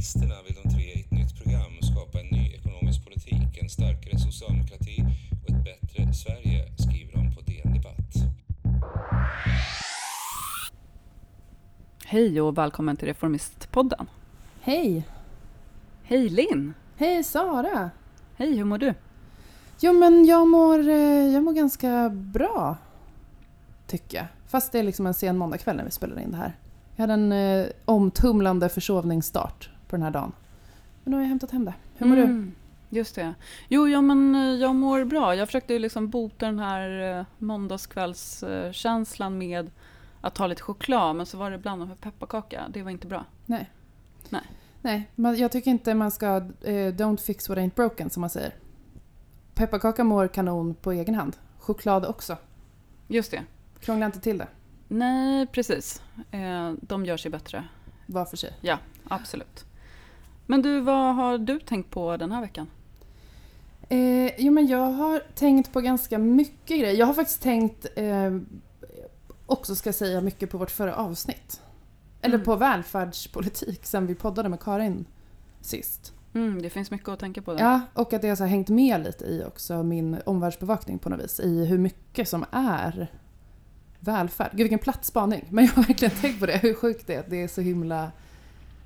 Kommunisterna vill de tre i ett nytt program skapa en ny ekonomisk politik, en starkare socialdemokrati och ett bättre Sverige, skriver de på DN Debatt. Hej och välkommen till Reformistpodden. Hej! Hej Linn! Hej Sara! Hej, hur mår du? Jo men jag mår, eh, jag mår ganska bra. Tycker jag. Fast det är liksom en sen måndagkväll när vi spelar in det här. Jag hade en eh, omtumlande försovningsstart på den här dagen. Men nu har jag hämtat hem det. Hur mår du? Mm, Just det. Jo, ja, men eh, jag mår bra. Jag försökte liksom bota den här eh, måndagskvällskänslan med att ta lite choklad, men så var det blandat med pepparkaka. Det var inte bra. Nej, man, jag tycker inte man ska eh, don't fix what ain't broken som man säger. Pepparkaka mår kanon på egen hand. Choklad också. Just det. Krångla inte till det. Nej, precis. Eh, de gör sig bättre. Var för sig. Ja, absolut. Men du, vad har du tänkt på den här veckan? Eh, jo, men jag har tänkt på ganska mycket grejer. Jag har faktiskt tänkt eh, också, ska jag säga, mycket på vårt förra avsnitt. Eller Mm. på välfärdspolitik sen vi poddade med Karin sist. Mm, det finns mycket att tänka på där. Ja, och att det har så hängt med lite i också min omvärldsbevakning på något vis. I hur mycket som är välfärd. Gud vilken platt spaning. Men jag har verkligen tänkt på det. Hur sjukt det är det är så himla...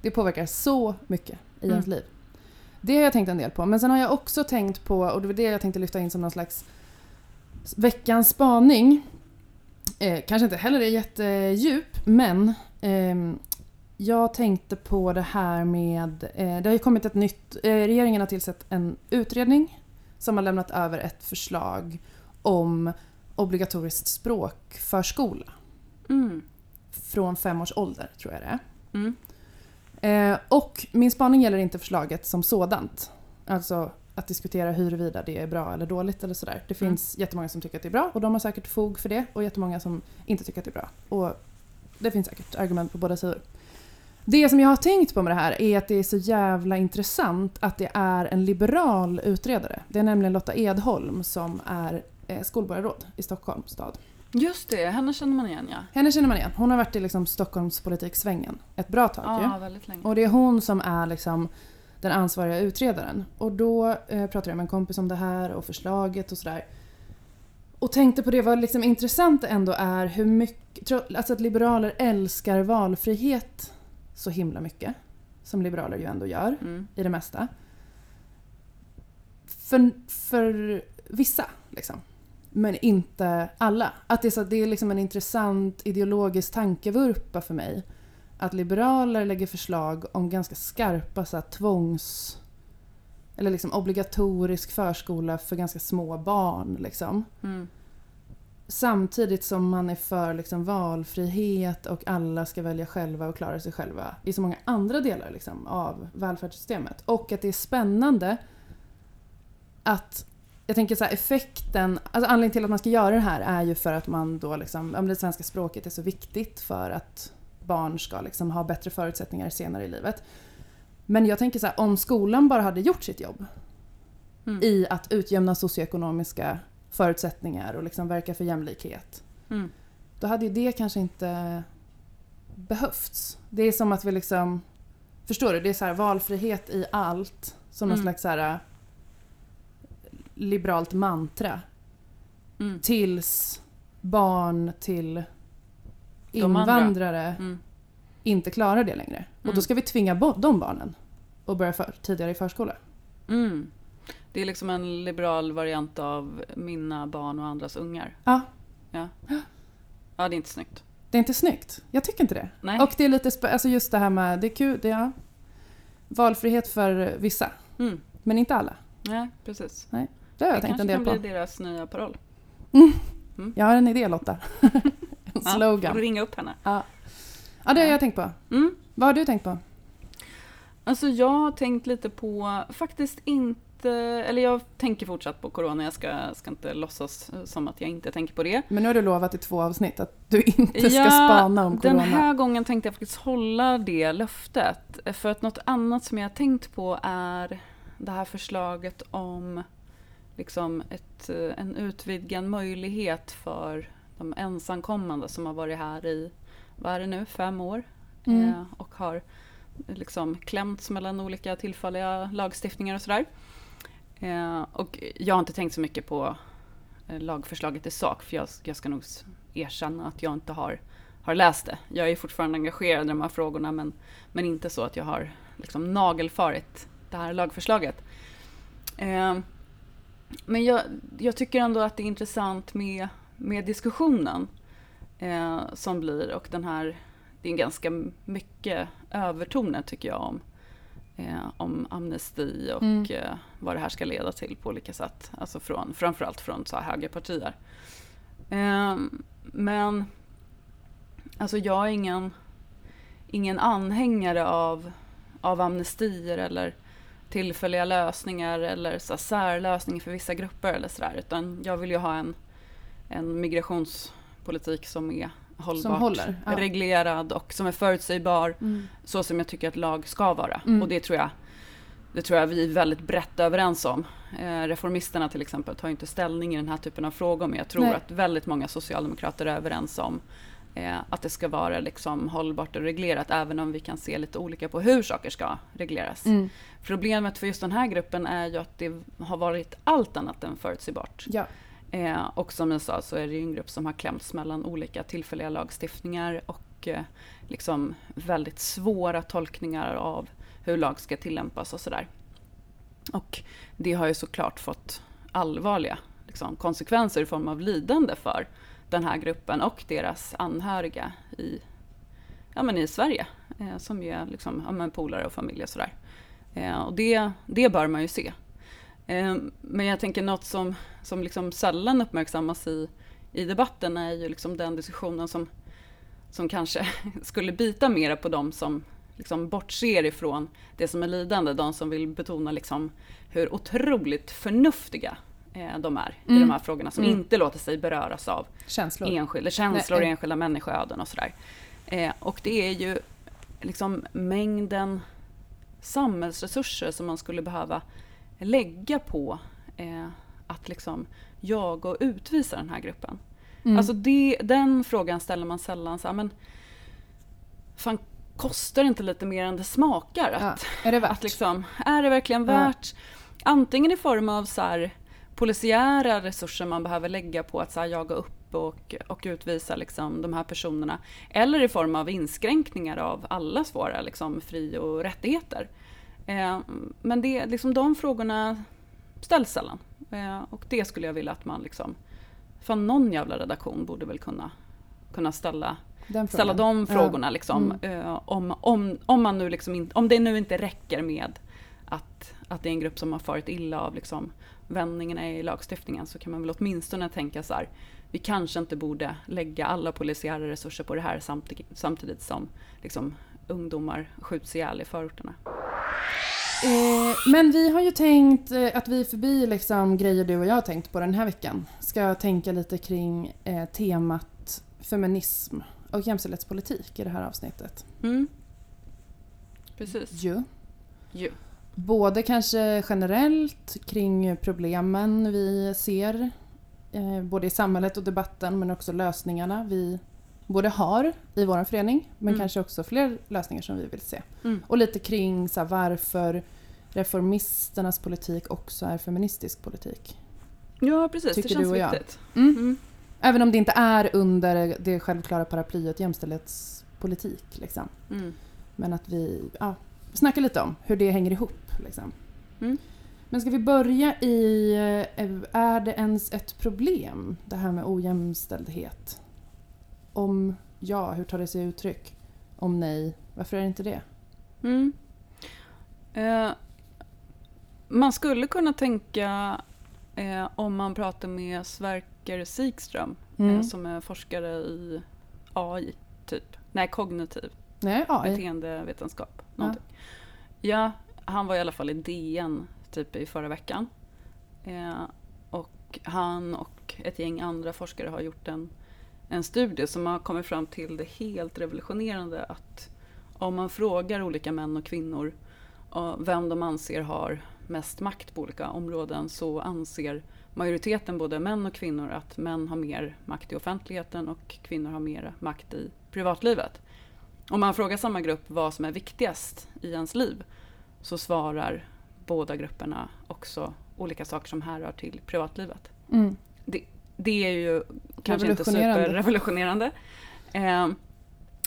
Det påverkar så mycket i ens liv. Det har jag tänkt en del på. Men sen har jag också tänkt på, och det var det jag tänkte lyfta in som någon slags veckans spaning. Eh, kanske inte heller är jättedjup, men ehm, jag tänkte på det här med... Eh, det har ju kommit ett nytt... Eh, regeringen har tillsatt en utredning som har lämnat över ett förslag om obligatoriskt språkförskola Mm. från fem års ålder, tror jag det är. Mm. Eh, och min spaning gäller inte förslaget som sådant. Alltså att diskutera huruvida det är bra eller dåligt eller sådär. Det finns jättemånga som tycker att det är bra och de har säkert fog för det och jättemånga som inte tycker att det är bra. Och det finns säkert argument på båda sidor. Det som jag har tänkt på med det här är att det är så jävla intressant att det är en liberal utredare. Det är nämligen Lotta Edholm som är eh, skolborgarråd i Stockholms stad. Just det, henne känner man igen ja. Henne känner man igen. Hon har varit i liksom Stockholmspolitiksvängen ett bra tag ju. Ja, väldigt länge. Och det är hon som är liksom den ansvariga utredaren. Och då eh, pratade jag med en kompis om det här och förslaget och sådär. Och tänkte på det, vad liksom intressant ändå är hur mycket... Alltså att liberaler älskar valfrihet så himla mycket. Som liberaler ju ändå gör Mm. i det mesta. För, för vissa, liksom. Men inte alla. Att det är, så, det är liksom en intressant ideologisk tankevurpa för mig. Att liberaler lägger förslag om ganska skarpa så här, tvångs... Eller liksom obligatorisk förskola för ganska små barn. Liksom. Mm. Samtidigt som man är för liksom, valfrihet och alla ska välja själva och klara sig själva i så många andra delar liksom, av välfärdssystemet. Och att det är spännande att jag tänker så här, effekten, alltså anledningen till att man ska göra det här är ju för att man då liksom, om det svenska språket är så viktigt för att barn ska liksom ha bättre förutsättningar senare i livet. Men jag tänker så här, om skolan bara hade gjort sitt jobb Mm. i att utjämna socioekonomiska förutsättningar och liksom verka för jämlikhet. Mm. Då hade ju det kanske inte behövts. Det är som att vi liksom... Förstår du? Det är så här valfrihet i allt. Som någon Mm. slags så här liberalt mantra. Mm. Tills barn till invandrare Mm. inte klarar det längre. Och Mm. då ska vi tvinga bort de barnen och börja för, tidigare i förskola. Mm. Det är liksom en liberal variant av mina barn och andras ungar. Ja, Ja, ja det är inte snyggt. det är inte snyggt. Jag tycker inte det. Nej. Och det är lite, alltså just det här med, det är kul, det är, ja. Valfrihet för vissa, Mm. men inte alla. Nej, precis. Det har jag det tänkt kanske en del kan på. bli deras nya paroll. Jag har en idé Lotta. en Ja, får slogan. du ringa upp henne. Ja. ja, det har jag tänkt på. Mm. Vad har du tänkt på? Alltså jag har tänkt lite på, faktiskt inte, eller jag tänker fortsatt på corona, jag ska, ska inte låtsas som att jag inte tänker på det. Men nu har du lovat i två avsnitt att du inte ska spana om den corona. här gången tänkte jag faktiskt hålla det löftet. För att något annat som jag har tänkt på är det här förslaget om liksom ett, eh, en utvidgad möjlighet för de ensamkommande som har varit här i, vad är det nu, fem år? Mm. Eh, och har liksom klämts mellan olika tillfälliga lagstiftningar och sådär. Eh, och jag har inte tänkt så mycket på eh, lagförslaget i sak, för jag, jag ska nog erkänna att jag inte har, har läst det. Jag är fortfarande engagerad i de här frågorna, men, men inte så att jag har liksom nagelfarit det här lagförslaget. Eh, men jag, jag, tycker ändå att det är intressant med, med diskussionen eh, som blir och den här, det är ganska mycket övertoner tycker jag om, eh, om amnesti och mm. eh, vad det här ska leda till på olika sätt. Alltså från, framförallt från så här högerpartier. Eh, men alltså jag är ingen, ingen anhängare av, av amnestier eller tillfälliga lösningar eller så särlösningar för vissa grupper eller sådär. Utan jag vill ju ha en, en migrationspolitik som är hållbart som håller, ja. reglerad och som är förutsägbar. Mm. Så som jag tycker att lag ska vara. Mm. Och det tror jag det tror jag vi är väldigt brett överens om. Eh, reformisterna till exempel tar inte ställning i den här typen av frågor men jag tror Nej. att väldigt många socialdemokrater är överens om att det ska vara liksom hållbart och reglerat även om vi kan se lite olika på hur saker ska regleras. Mm. Problemet för just den här gruppen är ju att det har varit allt annat än förutsägbart. Ja. Eh, och som jag sa så är det en grupp som har klämts mellan olika tillfälliga lagstiftningar och eh, liksom väldigt svåra tolkningar av hur lag ska tillämpas och sådär. Och det har ju såklart fått allvarliga liksom, konsekvenser i form av lidande för den här gruppen och deras anhöriga i, ja, men i Sverige, eh, som ju är liksom, ja, men polare och familj och sådär. Eh, och det, det bör man ju se. Eh, men jag tänker något som, som liksom sällan uppmärksammas i, i debatten är ju liksom den diskussionen som, som kanske skulle bita mera på dem som liksom bortser ifrån det som är lidande, de som vill betona liksom hur otroligt förnuftiga de är mm. i de här frågorna, som mm. inte låter sig beröras av känslor, enskilda, känslor Nej. enskilda människoöden och sådär. Eh, och det är ju liksom mängden samhällsresurser som man skulle behöva lägga på eh, att liksom jaga och utvisa den här gruppen. Mm. Alltså det, den frågan ställer man sällan så här, men fan, kostar det inte lite mer än det smakar? Att, ja, är det värt? Att liksom, är det verkligen värt? Ja. Antingen i form av så här, polisiära resurser man behöver lägga på att så här, jaga upp och, och utvisa liksom, de här personerna. Eller i form av inskränkningar av allas våra liksom, fri och rättigheter. Eh, men det, liksom, de frågorna ställs sällan. Eh, och det skulle jag vilja att man liksom, för någon jävla redaktion borde väl kunna, kunna ställa ställa de frågorna. Ja. Liksom, mm. uh, om, om, om, man nu liksom in, om det nu inte räcker med att, att det är en grupp som har farit illa av liksom, vändningarna i lagstiftningen så kan man väl åtminstone tänka så här, vi kanske inte borde lägga alla polisiära resurser på det här samtidigt, samtidigt som liksom, ungdomar skjuts ihjäl i förorterna. Eh, men vi har ju tänkt eh, att vi förbi liksom, grejer du och jag har tänkt på den här veckan ska tänka lite kring eh, temat feminism och jämställdhetspolitik i det här avsnittet. Mm. Precis. Jo. jo. Både kanske generellt kring problemen vi ser eh, både i samhället och debatten men också lösningarna vi både har i vår förening men mm. kanske också fler lösningar som vi vill se. Mm. Och lite kring så här, varför reformisternas politik också är feministisk politik. Ja precis, Tycker det känns viktigt. Mm. mm. Även om det inte är under det självklara paraplyet jämställdhetspolitik. Liksom. Mm. Men att vi ja, snackar lite om hur det hänger ihop. Liksom. Mm. Men ska vi börja i, eh, är det ens ett problem det här med ojämställdhet? Om ja, hur tar det sig uttryck? Om nej, varför är det inte det? Mm. Eh, man skulle kunna tänka eh, om man pratar med Sverker Sikström eh, mm. som är forskare i AI, typ. Nej, kognitiv. Nej, AI. Beteendevetenskap. Ja. ja, han var i alla fall i DN typ i förra veckan. Eh, och han och ett gäng andra forskare har gjort en, en studie som har kommit fram till det helt revolutionerande att om man frågar olika män och kvinnor eh, vem de anser har mest makt på olika områden så anser majoriteten, både män och kvinnor, att män har mer makt i offentligheten och kvinnor har mer makt i privatlivet. om man frågar samma grupp vad som är viktigast i ens liv så svarar båda grupperna också olika saker som härrör till privatlivet. Mm. Det är ju kanske inte Revolutionerande. superrevolutionerande. Eh,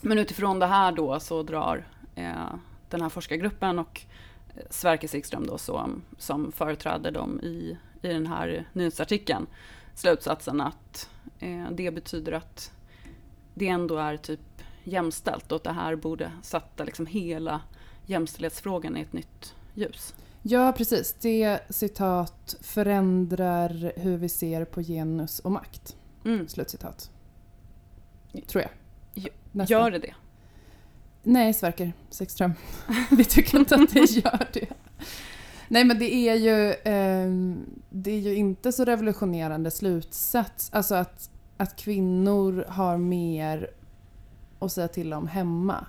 men utifrån det här då så drar eh, den här forskargruppen och eh, Sverker Sikström då som, som företräder dem i, i den här nyhetsartikeln slutsatsen att eh, det betyder att det ändå är typ jämställt och att det här borde sätta liksom hela jämställdhetsfrågan i ett nytt ljus. Ja, precis. Det citat förändrar hur vi ser på genus och makt. Mm. Slutcitat. Tror jag. Nästan. Gör det det? Nej, Sverker Sikström. Vi tycker inte att det gör det. Nej, men det är ju, ehm, det är ju inte så revolutionerande slutsats. Alltså att, att kvinnor har mer att säga till om hemma.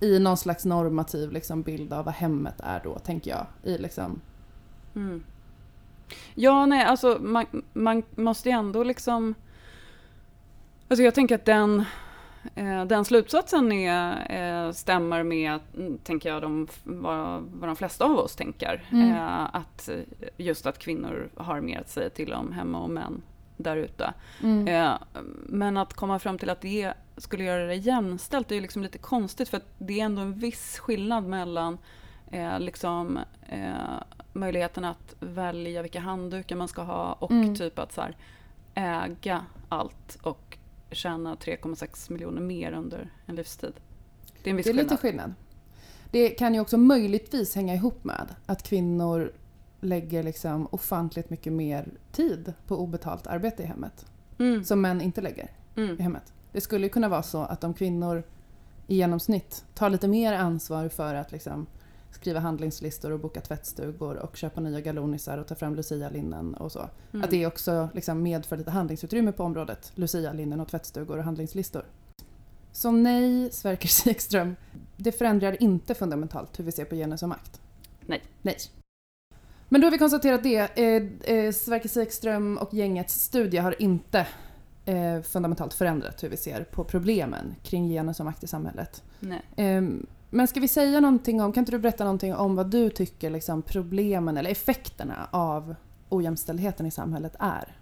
I någon slags normativ liksom, bild av vad hemmet är då, tänker jag. I liksom, Mm. Ja, nej, alltså man, man måste ju ändå liksom... Alltså jag tänker att den, eh, den slutsatsen är, eh, stämmer med, mm, tänker jag, de, vad, vad de flesta av oss tänker. Mm. Eh, att eh, just att kvinnor har mer att säga till om hemma och män där ute. mm. Eh, men att komma fram till att det skulle göra det jämställt är ju liksom lite konstigt för det är ändå en viss skillnad mellan eh, liksom, eh, möjligheten att välja vilka handdukar man ska ha och Mm. typ att så här, äga allt och tjäna 3,6 miljoner mer under en livstid. Det är en viss Det är lite skillnad. skillnad. Det kan ju också möjligtvis hänga ihop med att kvinnor lägger liksom ofantligt mycket mer tid på obetalt arbete i hemmet. Mm, Som män inte lägger i mm, hemmet. Det skulle kunna vara så att om kvinnor i genomsnitt tar lite mer ansvar för att liksom skriva handlingslistor och boka tvättstugor och köpa nya galonisar och ta fram lucia-linnen och så. mm. Att det också liksom medför lite handlingsutrymme på området. Lucia-linnen och tvättstugor och handlingslistor. Så nej, Sverker Sikström. Det förändrar inte fundamentalt hur vi ser på genus och makt. Nej. Nej. Men då har vi konstaterat det. Eh, eh, Sverker Sikström och gängets studie har inte eh, fundamentalt förändrat hur vi ser på problemen kring genus och makt i samhället. Eh, men ska vi säga någonting om, kan inte du berätta någonting om vad du tycker liksom, problemen eller effekterna av ojämställdheten i samhället är?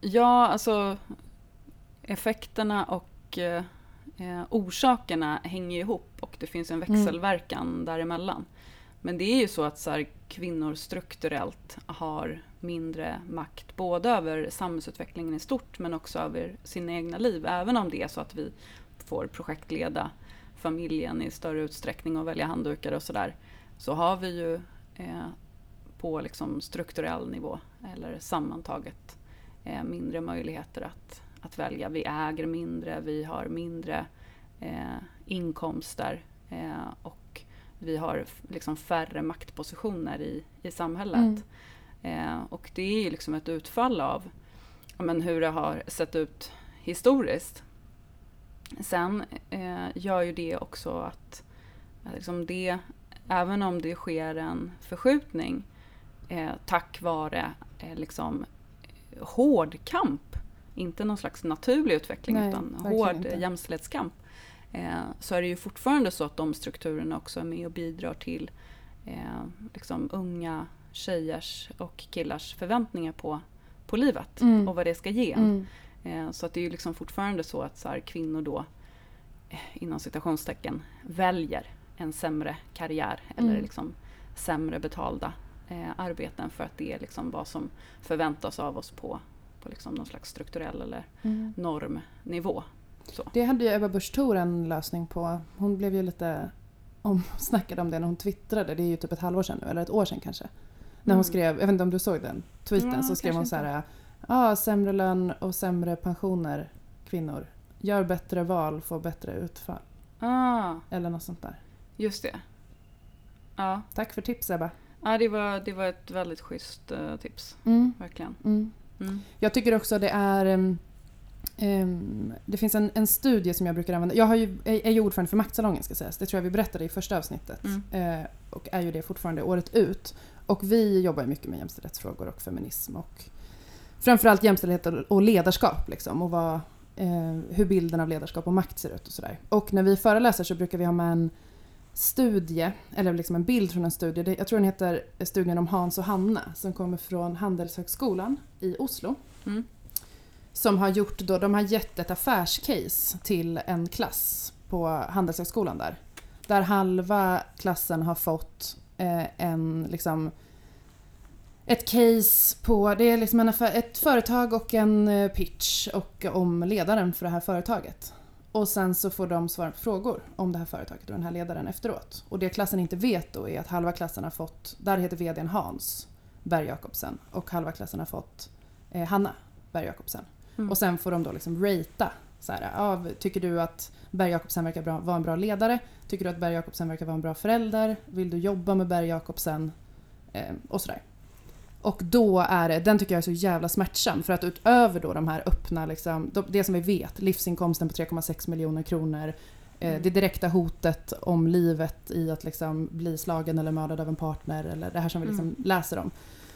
Ja, alltså effekterna och eh, eh, orsakerna hänger ihop och det finns en växelverkan däremellan. Men det är ju så att så här, kvinnor strukturellt har mindre makt både över samhällsutvecklingen i stort men också över sina egna liv. Även om det är så att vi får projektleda familjen i större utsträckning och välja handdukar och sådär. Så har vi ju eh, på liksom strukturell nivå eller sammantaget eh, mindre möjligheter att, att välja. Vi äger mindre, vi har mindre eh, inkomster eh, och vi har liksom färre maktpositioner i, i samhället. Mm. Eh, och det är ju liksom ett utfall av men hur det har sett ut historiskt. Sen eh, gör ju det också att, att liksom det, även om det sker en förskjutning eh, tack vare eh, liksom, hård kamp, inte någon slags naturlig utveckling Nej, utan hård inte. jämställdhetskamp, eh, så är det ju fortfarande så att de strukturerna också är med och bidrar till eh, liksom unga tjejers och killars förväntningar på, på livet Mm. och vad det ska ge. Mm. Eh, så att det är ju liksom fortfarande så att så här, kvinnor då eh, inom citationstecken väljer en sämre karriär eller Mm. liksom sämre betalda eh, arbeten för att det är liksom vad som förväntas av oss på, på liksom någon slags strukturell eller Mm. normnivå. Så. Det hade ju Ebba Busch Thor en lösning på. Hon blev ju lite omsnackad om det när hon twittrade. Det är ju typ ett halvår sedan nu, eller ett år sedan kanske. När hon Mm. skrev, jag vet inte om du såg den tweeten, Ja, så skrev hon så här. Ja, sämre lön och sämre pensioner, kvinnor. Gör bättre val, får bättre utfall. Ah, Eller något sånt där. just det. Ja, Tack för tips Ebba. ja det, var, det var ett väldigt schysst eh, tips, Mm. verkligen. Mm. Mm. Jag tycker också det är... ehm, det finns en, en studie som jag brukar använda. Jag har ju, är, ju ordförande för Maktsalongen ska sägas. Det tror jag vi berättade i första avsnittet. Mm. Eh, och är ju det fortfarande året ut. Och vi jobbar mycket med jämställdhetsfrågor och feminism och framförallt jämställdhet och ledarskap. Liksom, och vad, eh, hur bilden av ledarskap och makt ser ut och sådär. Och när vi föreläser så brukar vi ha med en studie, eller liksom en bild från en studie. Jag tror den heter studien om Hans och Hanna som kommer från Handelshögskolan i Oslo. Mm. Som har gjort då, de har gett ett affärscase till en klass på Handelshögskolan där. Där halva klassen har fått eh, en liksom ett case på, det är liksom en affär, ett företag och en eh, pitch och eh, om ledaren för det här företaget. Och sen så får de svara på frågor om det här företaget och den här ledaren efteråt. Och det klassen inte vet då är att halva klassen har fått, där heter vdn Hans Berg Jakobsen och halva klassen har fått eh, Hanna Berg Jakobsen. Mm. Och sen får de då liksom ratea. Så här, ja, tycker du att Berg Jakobsen verkar bra, vara en bra ledare? Tycker du att Berg Jakobsen verkar vara en bra förälder? Vill du jobba med Berg Jakobsen? Eh, och sådär. Och då är det, den tycker jag är så jävla smärtsam för att utöver då de här öppna, liksom, de- det som vi vet, livsinkomsten på 3,6 miljoner kronor, eh, Mm. det direkta hotet om livet i att liksom bli slagen eller mördad av en partner eller det här som vi liksom Mm. läser om.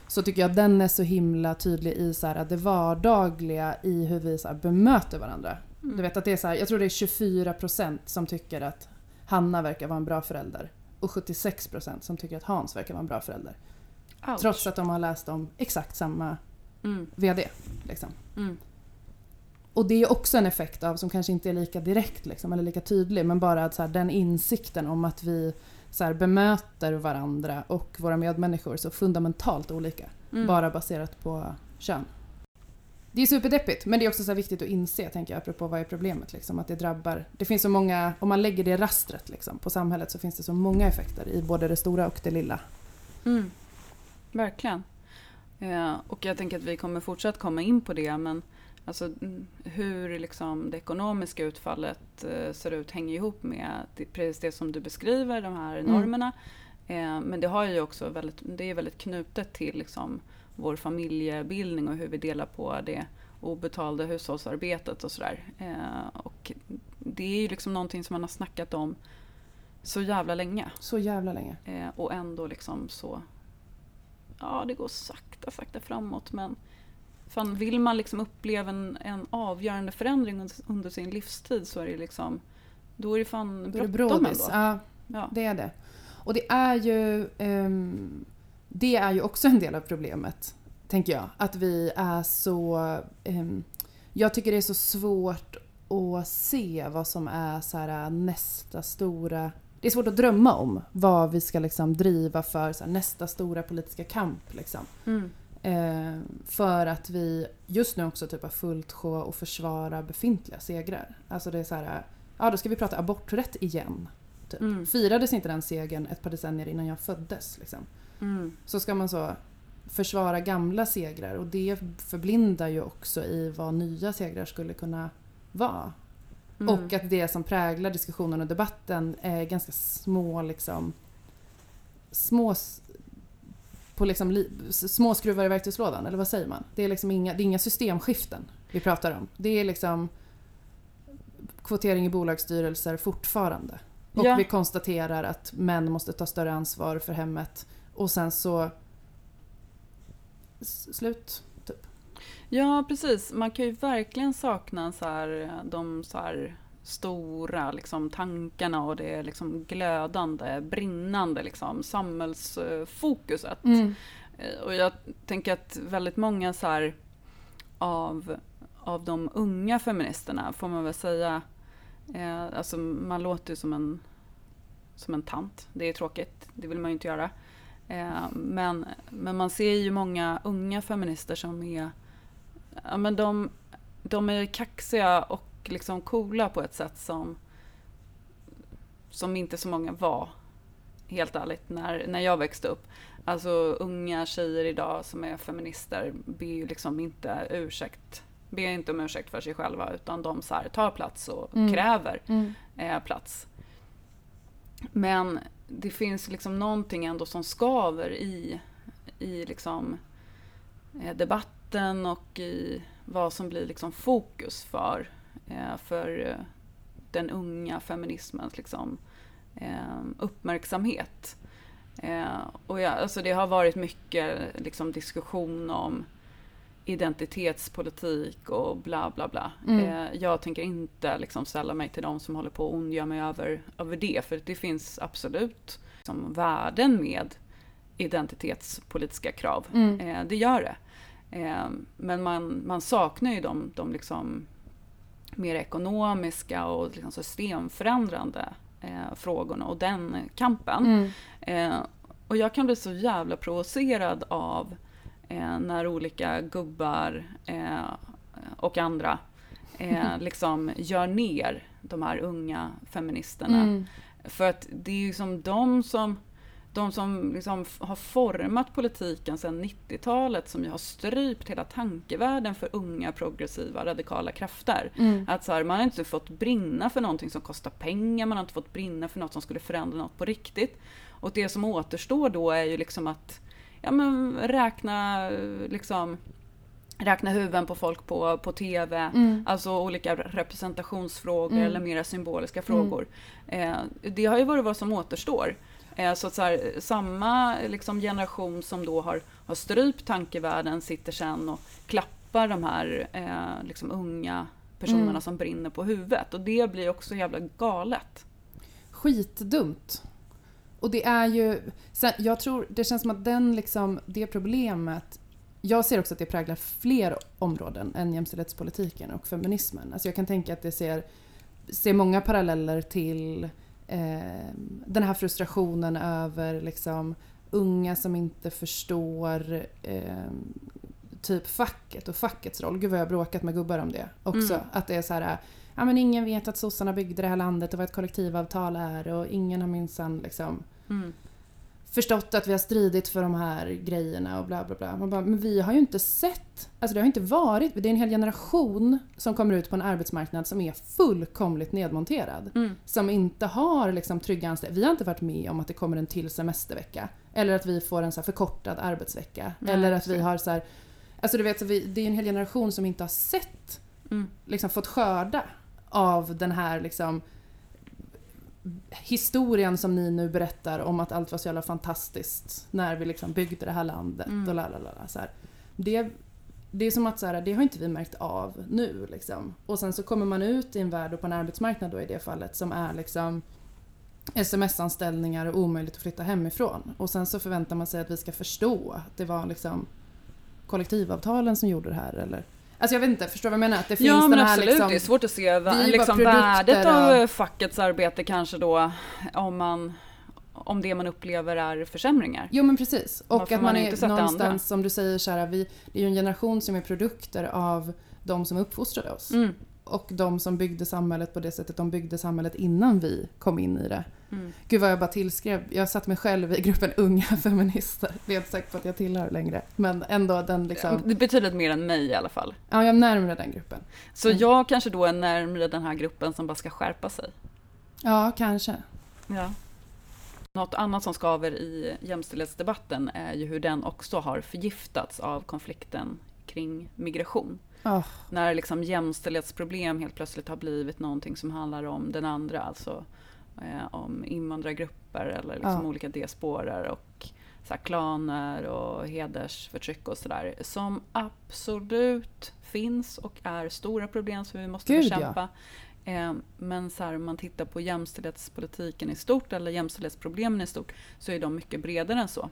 Så tycker jag den är så himla tydlig i så här, att det vardagliga i hur vi så här, bemöter varandra. Mm. Du vet att det är så här, jag tror det är 24% som tycker att Hanna verkar vara en bra förälder och 76% som tycker att Hans verkar vara en bra förälder. Ouch. Trots att de har läst om exakt samma Mm. VD. Liksom. Mm. Och det är också en effekt av, som kanske inte är lika direkt liksom, eller lika tydlig, men bara att så här, den insikten om att vi så här, bemöter varandra och våra medmänniskor så fundamentalt olika. Mm. Bara baserat på kön. Det är superdeppigt, men det är också så viktigt att inse, tänker jag, apropå vad är problemet. Liksom, att det drabbar... Det finns så många... Om man lägger det rastret liksom, på samhället så finns det så många effekter i både det stora och det lilla. Mm. Verkligen. Eh, och jag tänker att vi kommer fortsatt komma in på det men alltså, mm, hur liksom det ekonomiska utfallet eh, ser ut hänger ihop med precis det som du beskriver, de här Mm. normerna. Eh, men det, har ju också väldigt, det är väldigt knutet till liksom, vår familjebildning och hur vi delar på det obetalda hushållsarbetet och sådär. Eh, och det är ju liksom någonting som man har snackat om så jävla länge. Så jävla länge. Och ändå liksom så... Ja, det går sakta, sakta framåt men fan, vill man liksom uppleva en, en avgörande förändring under, under sin livstid så är det liksom... Då är det fan bråttom ändå. Ja, Ja. det är det. Och det är ju... ehm, det är ju också en del av problemet, tänker jag. Att vi är så... ehm, jag tycker det är så svårt att se vad som är så här, nästa stora... Det är svårt att drömma om vad vi ska liksom driva för här, nästa stora politiska kamp. Liksom. Mm. Eh, för att vi just nu också typ har fullt sjå och försvara befintliga segrar. Alltså det är så här, ja då ska vi prata aborträtt igen. Typ. Mm. Firades inte den segern ett par decennier innan jag föddes? Liksom. Mm. Så ska man så försvara gamla segrar och det förblindar ju också i vad nya segrar skulle kunna vara. Mm. Och att det som präglar diskussionen och debatten är ganska små liksom små på liksom små skruvar i verktygslådan, eller vad säger man? Det är liksom inga, det är inga systemskiften vi pratar om. Det är liksom kvotering i bolagsstyrelser fortfarande. Och Ja. vi konstaterar att män måste ta större ansvar för hemmet och sen så slut. Typ. Ja, precis. Man kan ju verkligen sakna så här, de så här stora liksom, tankarna och det liksom glödande, brinnande liksom, samhällsfokuset. Eh, Och jag tänker att väldigt många så här, av, av de unga feministerna, får man väl säga, eh, alltså man låter ju som en, som en tant. Det är tråkigt, det vill man ju inte göra. Eh, men, men man ser ju många unga feminister som är, ja men de, de är kaxiga och liksom coola på ett sätt som, som inte så många var, helt ärligt, när, när jag växte upp. Alltså unga tjejer idag som är feminister ber ju liksom inte ursäkt ber inte om ursäkt för sig själva utan de så här, tar plats och Mm. kräver Mm. eh, plats. Men det finns liksom någonting ändå som skaver i, i liksom, eh, debatten och i vad som blir liksom fokus för, för eh, den unga feminismens liksom, eh, uppmärksamhet. Eh, och ja, alltså det har varit mycket liksom, diskussion om identitetspolitik och bla bla bla. Mm. Eh, jag tänker inte liksom ställa mig till de som håller på och ondgör mig över, över det, för det finns absolut liksom, värden med identitetspolitiska krav. Mm. Eh, det gör det. Eh, men man, man saknar ju de, de liksom mer ekonomiska och liksom systemförändrande eh, frågorna och den kampen. Mm. Eh, och jag kan bli så jävla provocerad av eh, när olika gubbar eh, och andra eh, liksom gör ner de här unga feministerna. Mm. För att det är ju som de som, de som liksom har format politiken sedan 90-talet som ju har strypt hela tankevärlden för unga progressiva radikala krafter. Mm. Att så här, man har inte fått brinna för någonting som kostar pengar, man har inte fått brinna för något som skulle förändra något på riktigt. Och det som återstår då är ju liksom att ja, men räkna, liksom, räkna huvuden på folk på, på TV. Mm. Alltså olika representationsfrågor Mm. eller mera symboliska frågor. Eh, det har ju varit vad som återstår. Eh, så att så här, samma liksom, generation som då har, har strypt tankevärlden sitter sen och klappar de här eh, liksom, unga personerna Mm. som brinner på huvudet. Och det blir också jävla galet. Skitdumt. Och det är ju... Jag tror, det känns som att den liksom, det problemet... Jag ser också att det präglar fler områden än jämställdhetspolitiken och feminismen. Alltså jag kan tänka att det ser, ser många paralleller till eh, den här frustrationen över liksom, unga som inte förstår eh, typ facket och fackets roll. Gud vad jag har bråkat med gubbar om det också. Mm. Att det är så här, ja men ingen vet att sossarna byggde det här landet och vad ett kollektivavtal är och ingen har minsann liksom Mm. Förstått att vi har stridit för de här grejerna och bla bla bla. Man bara, men vi har ju inte sett, alltså det har inte varit, det är en hel generation som kommer ut på en arbetsmarknad som är fullkomligt nedmonterad. Mm. Som inte har liksom trygga anställningar. Vi har inte varit med om att det kommer en till semestervecka. Eller att vi får en så här förkortad arbetsvecka. Nej, eller att vi har så här, alltså du vet, så vi, det är en hel generation som inte har sett Mm. liksom fått skörda av den här liksom historien som ni nu berättar om att allt var så jävla fantastiskt när vi liksom byggde det här landet Mm. och lalala. Så här. Det, det är som att så här, det har inte vi märkt av nu. Liksom. Och sen så kommer man ut i en värld och på en arbetsmarknad då i det fallet som är liksom sms-anställningar och omöjligt att flytta hemifrån. Och sen så förväntar man sig att vi ska förstå att det var liksom kollektivavtalen som gjorde det här eller Alltså jag vet inte, förstår du vad jag menar? Att det finns Ja men här absolut, liksom... det är svårt att se liksom, värdet av av- fackets arbete kanske då om, man, om det man upplever är försämringar. Jo men precis. Och Varför att man man är någonstans, som du säger Kära, vi, det är ju en generation som är produkter av de som uppfostrade oss. Mm. Och de som byggde samhället på det sättet de byggde samhället innan vi kom in i det. Mm. Gud vad jag bara tillskrev, jag satt mig själv i gruppen unga feminister. Det är jag inte säker på att jag tillhör längre. Men ändå den liksom, Det är betydligt mer än mig i alla fall. ja jag är närmare den gruppen. Så Mm. jag kanske då är närmare den här gruppen som bara ska skärpa sig. Ja, kanske. Ja. Något annat som skaver i jämställdhetsdebatten är ju hur den också har förgiftats av konflikten kring migration. Oh, När liksom jämställdhetsproblem helt plötsligt har blivit någonting som handlar om den andra, alltså eh, om invandrargrupper eller liksom Ja. olika diasporer och så här, klaner och hedersförtryck och sådär. Som absolut finns och är stora problem som vi måste Gud, ja. bekämpa. Eh, men så här, om man tittar på jämställdhetspolitiken i stort eller jämställdhetsproblemen i stort så är de mycket bredare än så.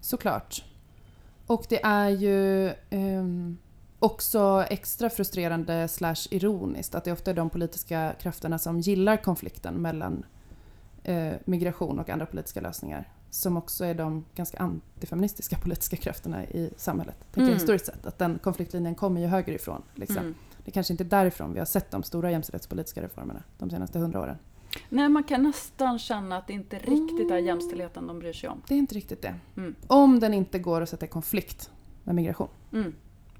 Såklart. Och det är ju ehm, också extra frustrerande slash ironiskt att det ofta är de politiska krafterna som gillar konflikten mellan eh, migration och andra politiska lösningar som också är de ganska antifeministiska politiska krafterna i samhället. Tänker Mm. historiskt sett. Att den konfliktlinjen kommer ju högerifrån. Liksom. Mm. Det kanske inte är därifrån vi har sett de stora jämställdhetspolitiska reformerna de senaste hundra åren. Nej, man kan nästan känna att det inte riktigt är Mm. jämställdheten de bryr sig om. Det är inte riktigt det. Mm. Om den inte går att sätta i konflikt med migration.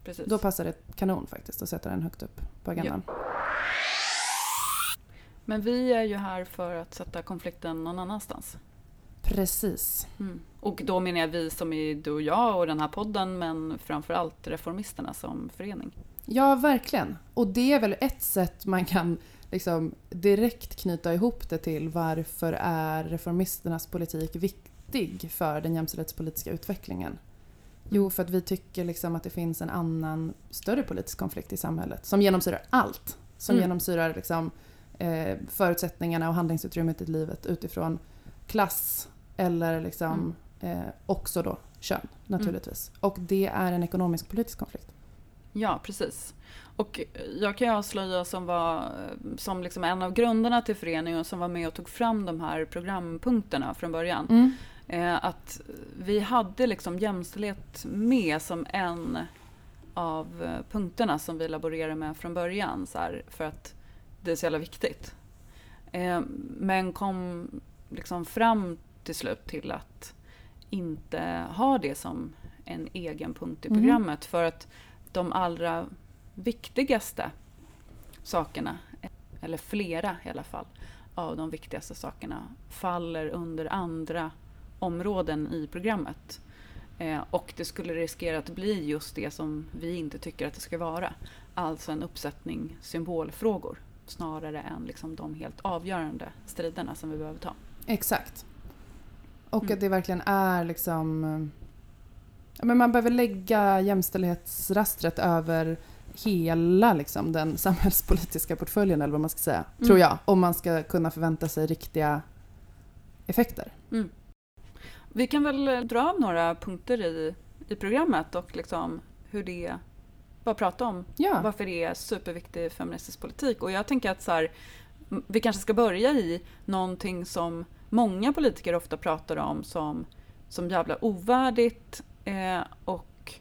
Precis. Då passar det kanon faktiskt att sätta den högt upp på agendan. Men vi är ju här för att sätta konflikten någon annanstans. Precis. Mm. Och då menar jag vi som är du och jag och den här podden, men framförallt Reformisterna som förening. Ja, verkligen. Och det är väl ett sätt man kan liksom direkt knyta ihop det till varför är reformisternas politik viktig för den jämställdhetspolitiska utvecklingen. Jo, för att vi tycker liksom att det finns en annan större politisk konflikt i samhället som genomsyrar allt. Som Mm. genomsyrar liksom, eh, förutsättningarna och handlingsutrymmet i livet utifrån klass eller liksom, eh, också då kön naturligtvis. Och det är en ekonomisk politisk konflikt. Ja, precis. Och jag kan ju avslöja som var som liksom en av grunderna till föreningen som var med och tog fram de här programpunkterna från början. Mm. Eh, att vi hade liksom jämställdhet med som en av eh, punkterna som vi laborerade med från början. Så här, för att det är så jävla viktigt. Eh, men kom liksom fram till slut till att inte ha det som en egen punkt i Mhm. programmet. För att de allra viktigaste sakerna, eller flera i alla fall, av de viktigaste sakerna faller under andra områden i programmet. Eh, och det skulle riskera att bli just det som vi inte tycker att det ska vara. Alltså en uppsättning symbolfrågor snarare än liksom de helt avgörande striderna som vi behöver ta. Exakt. Och Mm. att det verkligen är liksom... eh, men man behöver lägga jämställdhetsrastret över hela liksom, den samhällspolitiska portföljen eller vad man ska säga. Mm. Tror jag. Om man ska kunna förvänta sig riktiga effekter. Vi kan väl eh, dra av några punkter i, i programmet och liksom hur det bara prata om Ja, varför det är superviktig feministisk politik. Och jag tänker att så här, vi kanske ska börja i någonting som många politiker ofta pratar om som, som jävla ovärdigt eh, och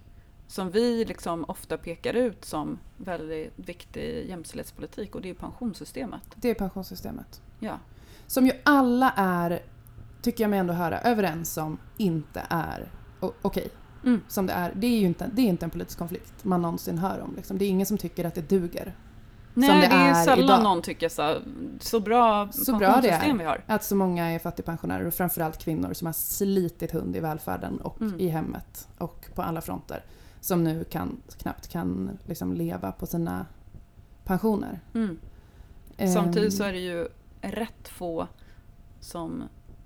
som vi liksom ofta pekar ut som väldigt viktig jämställdhetspolitik och det är pensionssystemet. det är pensionssystemet. Ja. Som ju alla är, tycker jag mig ändå höra, överens om inte är okej. Mm. Som det är. Det är ju inte, det är inte en politisk konflikt man någonsin hör om. Liksom. Det är ingen som tycker att det duger. Nej, det det, är är sällan idag. någon tycker så, så bra Så bra det är. vi har. Att så många är fattigpensionärer och framförallt kvinnor som har slitit hund i välfärden och Mm. i hemmet och på alla fronter. Som nu kan, knappt kan liksom leva på sina pensioner. Mm. Ehm, Samtidigt så är det ju rätt få som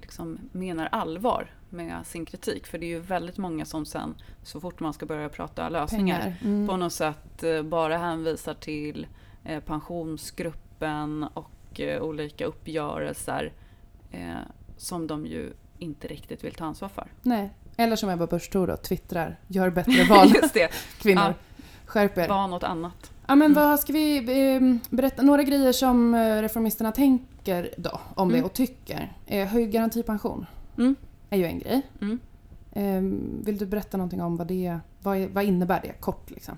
liksom menar allvar med sin kritik. För det är ju väldigt många som sen, så fort man ska börja prata lösningar. Mm. på något sätt eh, bara hänvisar till eh, pensionsgruppen och eh, olika uppgörelser eh, som de ju inte riktigt vill ta ansvar för. Nej. Eller som Ebba Busch Thor då, twittrar. Gör bättre val, kvinnor. Ja. Skärp er. var något annat. Ja, men Mm. vad ska vi eh, berätta? Några grejer som eh, reformisterna tänker då om det Mm. och tycker. Eh, höjd garantipension Mm. är ju en grej. Mm. Eh, vill du berätta någonting om vad det vad, vad innebär det kort liksom?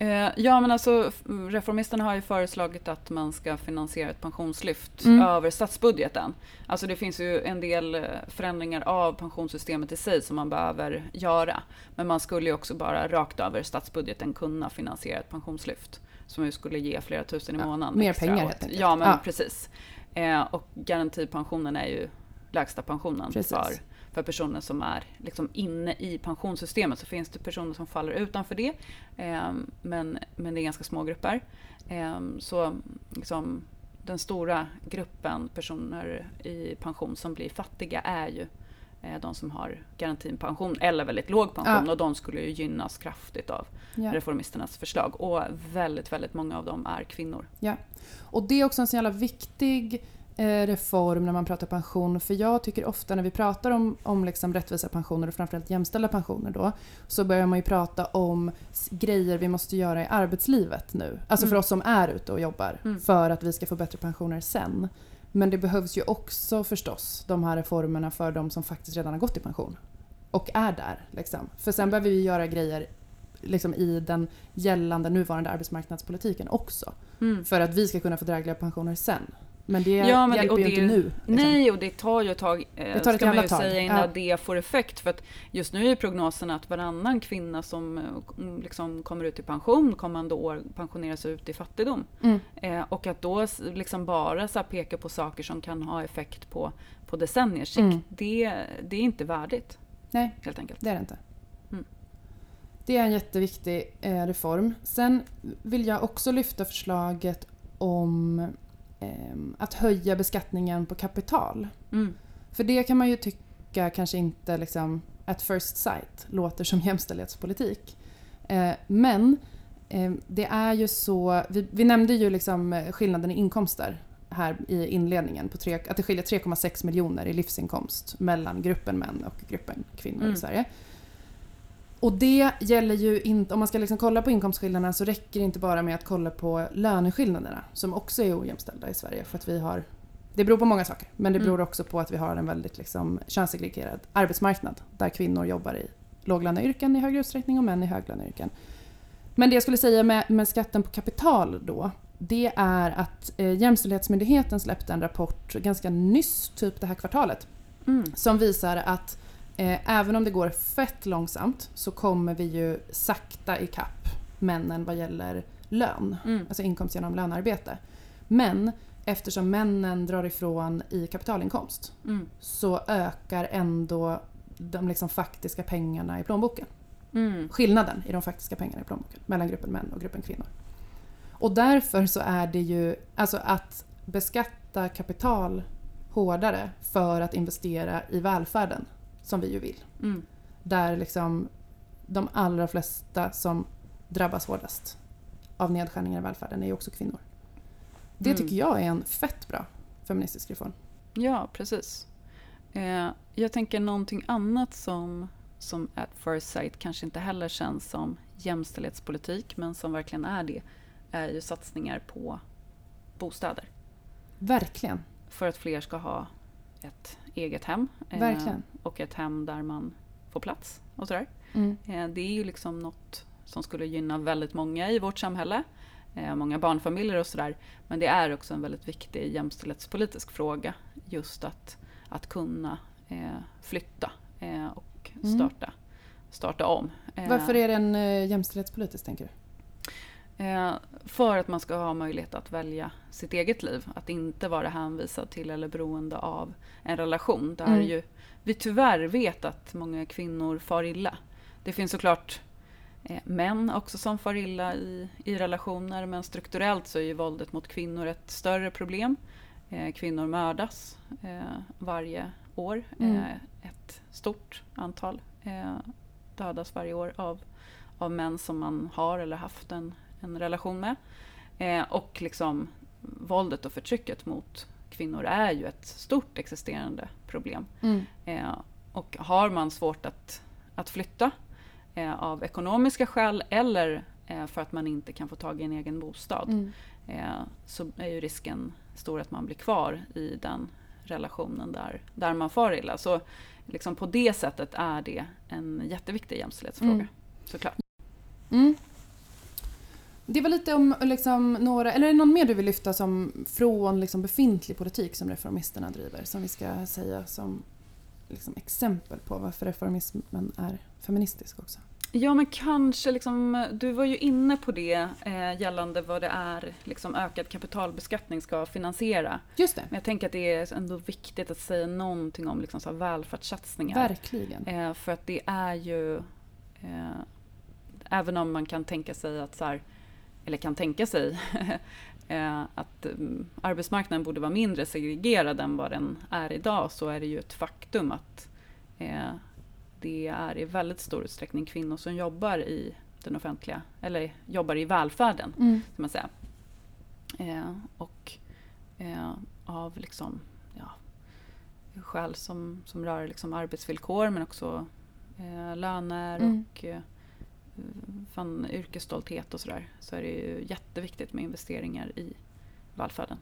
Eh, ja, men alltså reformisterna har ju föreslagit att man ska finansiera ett pensionslyft Mm. över statsbudgeten. Alltså det finns ju en del eh, förändringar av pensionssystemet i sig som man behöver göra. Men man skulle ju också bara rakt över statsbudgeten kunna finansiera ett pensionslyft. Som ju skulle ge flera tusen i månaden. mer pengar, åt- helt enkelt. Ja, men precis. Eh, och garantipensionen är ju lägsta pensionen Precis. för, för personer som är liksom inne i pensionssystemet. Så finns det personer som faller utanför det. Eh, men, men det är ganska små grupper. Eh, så liksom, den stora gruppen personer i pension som blir fattiga är ju de som har garantipension eller väldigt låg pension Ja. och de skulle ju gynnas kraftigt av Ja. reformisternas förslag. Och väldigt, väldigt många av dem är kvinnor. Och det är också en så jävla viktig eh, reform när man pratar pension. För jag tycker ofta när vi pratar om, om liksom rättvisa pensioner och framförallt jämställda pensioner då. Så börjar man ju prata om grejer vi måste göra i arbetslivet nu. Alltså för Mm. oss som är ute och jobbar. Mm. För att vi ska få bättre pensioner sen. Men det behövs ju också förstås de här reformerna för de som faktiskt redan har gått i pension. Och är där. Liksom. För sen behöver vi göra grejer liksom, i den gällande nuvarande arbetsmarknadspolitiken också. För att vi ska kunna få drägliga pensioner sen. Men det Ja, men det- hjälper och ju det- inte nu. liksom. Nej, och det tar ju ett tag, eh, Det tar ett ska man ju tag, säga, innan ja. det får effekt. För att just nu är prognosen att varannan kvinna som eh, liksom kommer ut i pension kommande år pensioneras ut i fattigdom. Mm. Eh, och att då liksom bara så peka på saker som kan ha effekt på, på decenniers sikt, Mm. det, det är inte värdigt. Nej. Helt enkelt. Det är det inte. Mm. Det är en jätteviktig eh, reform. Sen vill jag också lyfta förslaget om att höja beskattningen på kapital. Mm. För det kan man ju tycka kanske inte liksom at first sight låter som jämställdhetspolitik. Eh, men eh, det är ju så, vi, vi nämnde ju liksom skillnaden i inkomster här i inledningen, på tre, att det skiljer 3,6 miljoner i livsinkomst mellan gruppen män och gruppen kvinnor Mm. i Sverige. Och det gäller ju inte, om man ska liksom kolla på inkomstskillnaderna så räcker det inte bara med att kolla på löneskillnaderna som också är ojämställda i Sverige för att vi har det beror på många saker, men det beror Mm. också på att vi har en väldigt liksom, könssegregerad arbetsmarknad där kvinnor jobbar i låglöneyrken i högre utsträckning och män i höglöneyrken. Men det jag skulle säga med, med skatten på kapital då, det är att eh, Jämställdhetsmyndigheten släppte en rapport ganska nyss, typ det här kvartalet, Mm. som visar att även om det går fett långsamt så kommer vi ju sakta ikapp männen vad gäller lön, Mm. alltså inkomst genom lönearbete. Men eftersom männen drar ifrån i kapitalinkomst Mm. så ökar ändå de liksom faktiska pengarna i plånboken. Mm. Skillnaden i de faktiska pengarna i plånboken mellan gruppen män och gruppen kvinnor. Och därför så är det ju, alltså att beskatta kapital hårdare för att investera i välfärden, som vi ju vill. Mm. Där liksom de allra flesta som drabbas hårdast av nedskärningar i välfärden är ju också kvinnor. Det Mm. tycker jag är en fett bra feministisk reform. Ja, precis. Eh, jag tänker någonting annat som, som at first sight kanske inte heller känns som jämställdhetspolitik, men som verkligen är det, är ju satsningar på bostäder. Verkligen. För att fler ska ha ett eget hem. eh, Verkligen. Och ett hem där man får plats och sådär. Mm. Eh, det är ju liksom något som skulle gynna väldigt många i vårt samhälle. Eh, många barnfamiljer och sådär. Men det är också en väldigt viktig jämställdhetspolitisk fråga. Just att, att kunna flytta och Mm. starta, starta om. Varför är den jämställdhetspolitisk tänker du? Eh, för att man ska ha möjlighet att välja sitt eget liv. Att inte vara hänvisad till eller beroende av en relation. Där Mm. ju vi tyvärr vet att många kvinnor far illa. Det finns såklart eh, män också som far illa i, i relationer men strukturellt så är ju våldet mot kvinnor ett större problem. Eh, kvinnor mördas varje år. Mm. Ett stort antal dödas varje år av, av män som man har eller haft en, en relation med. Eh, och liksom våldet och förtrycket mot kvinnor är ju ett stort existerande problem. Mm. Eh, och har man svårt att, att flytta eh, av ekonomiska skäl eller eh, för att man inte kan få tag i en egen bostad Mm. eh, så är ju risken stor att man blir kvar i den relationen där, där man far illa. Så liksom på det sättet är det en jätteviktig jämställdhetsfråga. Mm. Såklart. Mm. Det var lite om liksom, några, eller är det någon mer du vill lyfta som från liksom, befintlig politik som reformisterna driver som vi ska säga som liksom, exempel på varför reformismen är feministisk också? Ja men kanske liksom, du var ju inne på det eh, gällande vad det är liksom ökad kapitalbeskattning ska finansiera. Just det, Men jag tänker att det är ändå viktigt att säga någonting om liksom så välfärdssatsningar. verkligen. Eh, för att det är ju, eh, även om man kan tänka sig att så här, eller kan tänka sig eh, att mm, arbetsmarknaden borde vara mindre segregerad än vad den är idag så är det ju ett faktum att eh, det är i väldigt stor utsträckning kvinnor som jobbar i den offentliga, eller jobbar i välfärden, Mm. kan man säga. Eh, och eh, av liksom, ja, skäl som, som rör liksom arbetsvillkor men också eh, löner Mm. och fan, yrkesstolthet och sådär. Så är det ju jätteviktigt med investeringar i välfärden.